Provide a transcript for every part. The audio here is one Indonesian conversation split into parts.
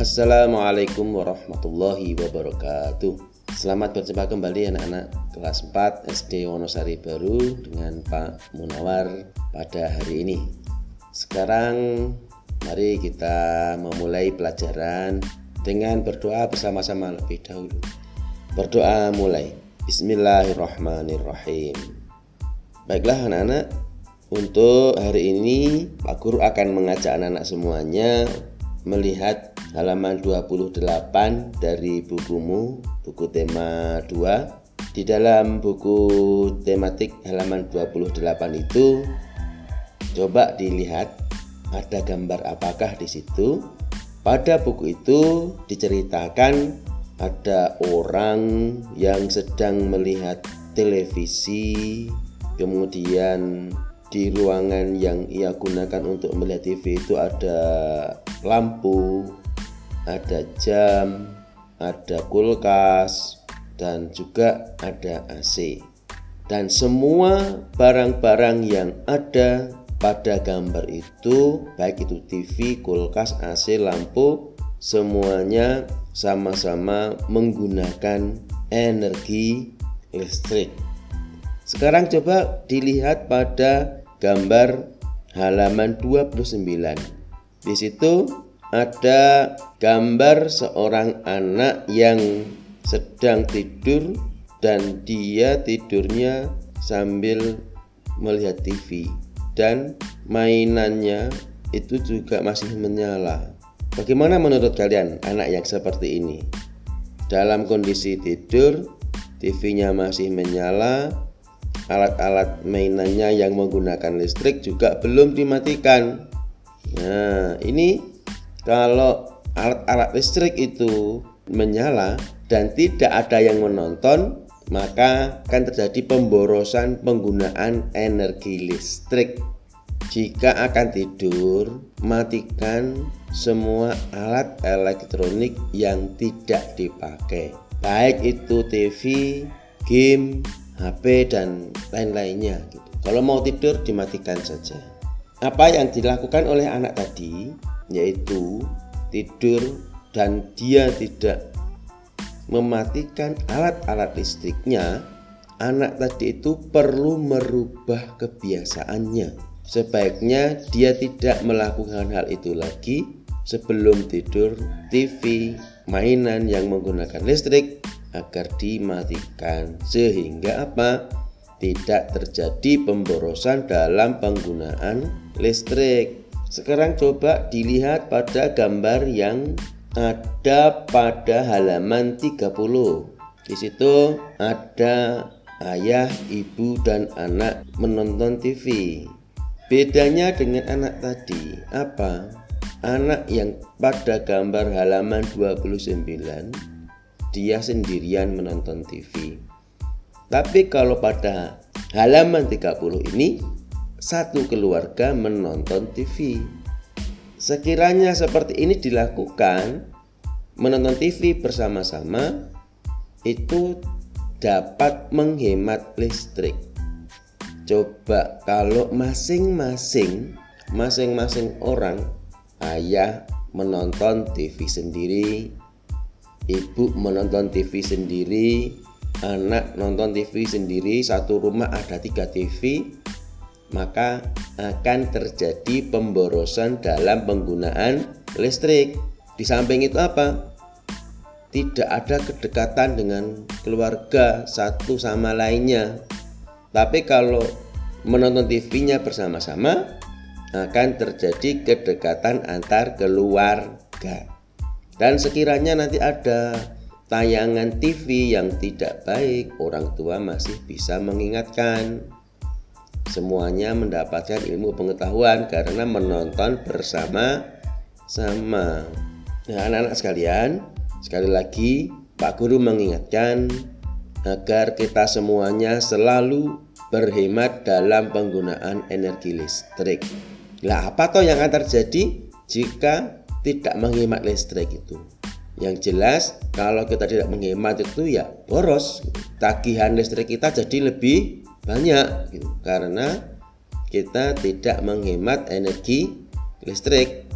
Assalamualaikum warahmatullahi wabarakatuh. Selamat berjumpa kembali anak-anak kelas 4 SD Wonosari Baru dengan Pak Munawar pada hari ini. Sekarang mari kita memulai pelajaran dengan berdoa bersama-sama lebih dahulu. Berdoa mulai. Bismillahirrahmanirrahim. Baiklah anak-anak. Untuk hari ini Pak Guru akan mengajak anak-anak semuanya melihat halaman 28 dari bukumu, buku tema 2. Di dalam buku tematik halaman 28 itu coba dilihat ada gambar apakah di situ. Pada buku itu diceritakan ada orang yang sedang melihat televisi, kemudian di ruangan yang ia gunakan untuk melihat TV itu ada lampu, ada jam, ada kulkas, dan juga ada AC. Dan semua barang-barang yang ada pada gambar itu, baik itu TV, kulkas, AC, lampu, semuanya sama-sama menggunakan energi listrik. Sekarang coba dilihat pada gambar halaman 29. Di situ ada gambar seorang anak yang sedang tidur dan dia tidurnya sambil melihat TV dan mainannya itu juga masih menyala. Bagaimana menurut kalian anak yang seperti ini? Dalam kondisi tidur, TV-nya masih menyala, alat-alat mainannya yang menggunakan listrik juga belum dimatikan. Nah, ini kalau alat-alat listrik itu menyala dan tidak ada yang menonton, maka akan terjadi pemborosan penggunaan energi listrik. Jika akan tidur, matikan semua alat elektronik yang tidak dipakai, baik itu TV, game, HP dan lain-lainnya gitu. Kalau mau tidur dimatikan saja. Apa yang dilakukan oleh anak tadi yaitu tidur dan dia tidak mematikan alat-alat listriknya, anak tadi itu perlu merubah kebiasaannya. Sebaiknya dia tidak melakukan hal itu lagi sebelum tidur. TV, mainan yang menggunakan listrik agar dimatikan sehingga apa tidak terjadi pemborosan dalam penggunaan listrik sekarang coba dilihat pada gambar yang ada pada halaman 30 di situ ada ayah, ibu, dan anak menonton TV. Bedanya dengan anak tadi, apa? Anak yang pada gambar halaman 29 dia sendirian menonton TV. Tapi kalau pada halaman 30 ini satu keluarga menonton TV. Sekiranya seperti ini dilakukan, menonton TV bersama-sama itu dapat menghemat listrik. Coba kalau masing-masing masing-masing orang ayah menonton TV sendiri, ibu menonton TV sendiri, anak nonton TV sendiri, satu rumah ada tiga TV, maka akan terjadi pemborosan dalam penggunaan listrik. Di samping itu apa? Tidak ada kedekatan dengan keluarga satu sama lainnya. Tapi kalau menonton TV-nya bersama-sama akan terjadi kedekatan antar keluarga. Dan sekiranya nanti ada tayangan TV yang tidak baik, orang tua masih bisa mengingatkan. Semuanya mendapatkan ilmu pengetahuan karena menonton bersama-sama. Nah, anak-anak sekalian, sekali lagi Pak Guru mengingatkan agar kita semuanya selalu berhemat dalam penggunaan energi listrik. Lah apa toh yang akan terjadi jika tidak menghemat listrik itu. Yang jelas kalau kita tidak menghemat itu ya boros. Tagihan listrik kita jadi lebih banyak gitu. Karena kita tidak menghemat energi listrik.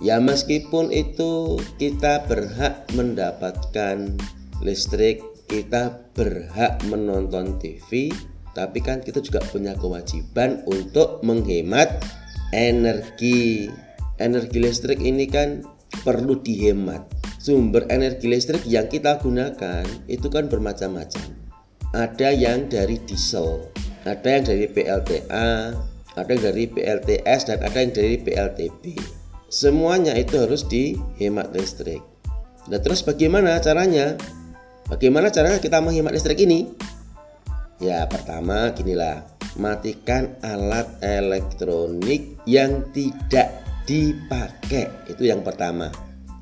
Ya meskipun itu kita berhak mendapatkan listrik, kita berhak menonton TV, tapi kan kita juga punya kewajiban untuk menghemat energi. Energi listrik ini kan perlu dihemat. Sumber energi listrik yang kita gunakan itu kan bermacam-macam. Ada yang dari diesel, ada yang dari PLTA, ada yang dari PLTS dan ada yang dari PLTB semuanya itu harus dihemat listrik. Nah, terus bagaimana caranya? Bagaimana caranya kita menghemat listrik ini? Ya, pertama ginilah, matikan alat elektronik yang tidak dipakai. Itu yang pertama.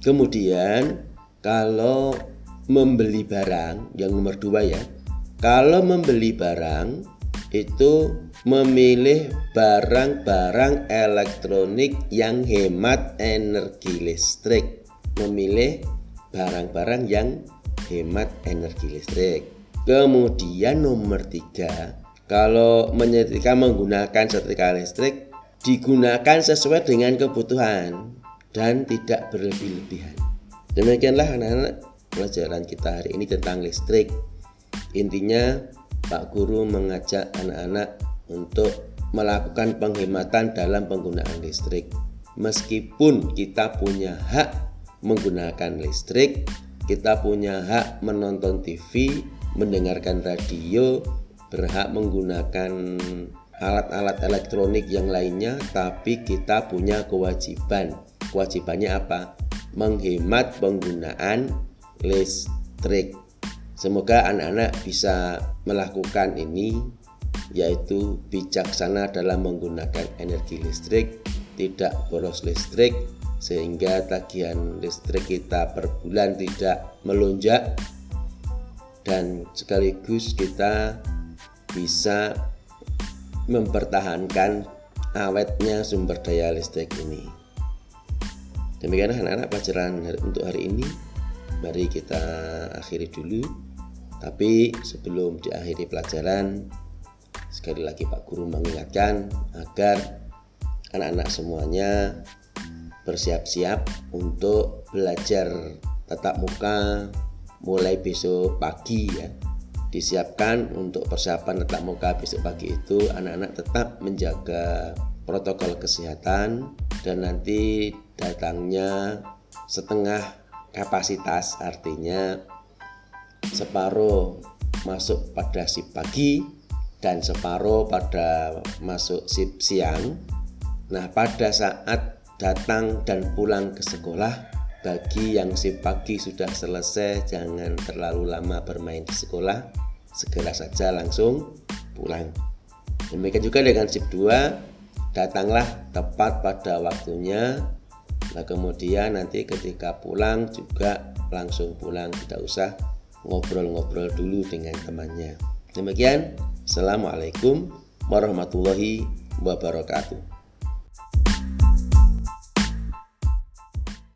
Kemudian, kalau membeli barang, yang nomor dua ya, kalau membeli barang itu memilih barang-barang elektronik yang hemat energi listrik. Memilih barang-barang yang hemat energi listrik. Kemudian nomor tiga kalau menyetrika menggunakan setrika listrik digunakan sesuai dengan kebutuhan dan tidak berlebih-lebihan demikianlah anak-anak pelajaran kita hari ini tentang listrik intinya Pak Guru mengajak anak-anak untuk melakukan penghematan dalam penggunaan listrik. Meskipun kita punya hak menggunakan listrik, kita punya hak menonton TV, mendengarkan radio, berhak menggunakan alat-alat elektronik yang lainnya, tapi kita punya kewajiban. Kewajibannya apa? Menghemat penggunaan listrik. Semoga anak-anak bisa melakukan ini yaitu bijaksana dalam menggunakan energi listrik, tidak boros listrik sehingga tagihan listrik kita per bulan tidak melonjak dan sekaligus kita bisa mempertahankan awetnya sumber daya listrik ini. Demikian anak-anak pelajaran untuk hari ini. Mari kita akhiri dulu. Tapi sebelum diakhiri pelajaran, sekali lagi Pak Guru mengingatkan agar anak-anak semuanya bersiap-siap untuk belajar tatap muka mulai besok pagi ya. Disiapkan untuk persiapan tatap muka besok pagi itu anak-anak tetap menjaga protokol kesehatan dan nanti datangnya setengah kapasitas artinya separuh masuk pada sip pagi dan separuh pada masuk sip siang. Nah, pada saat datang dan pulang ke sekolah, bagi yang sip pagi sudah selesai, jangan terlalu lama bermain di sekolah, segera saja langsung pulang. Demikian juga dengan sip 2, datanglah tepat pada waktunya. Nah, kemudian nanti ketika pulang juga langsung pulang, tidak usah ngobrol-ngobrol dulu dengan temannya. Demikian, Assalamualaikum warahmatullahi wabarakatuh.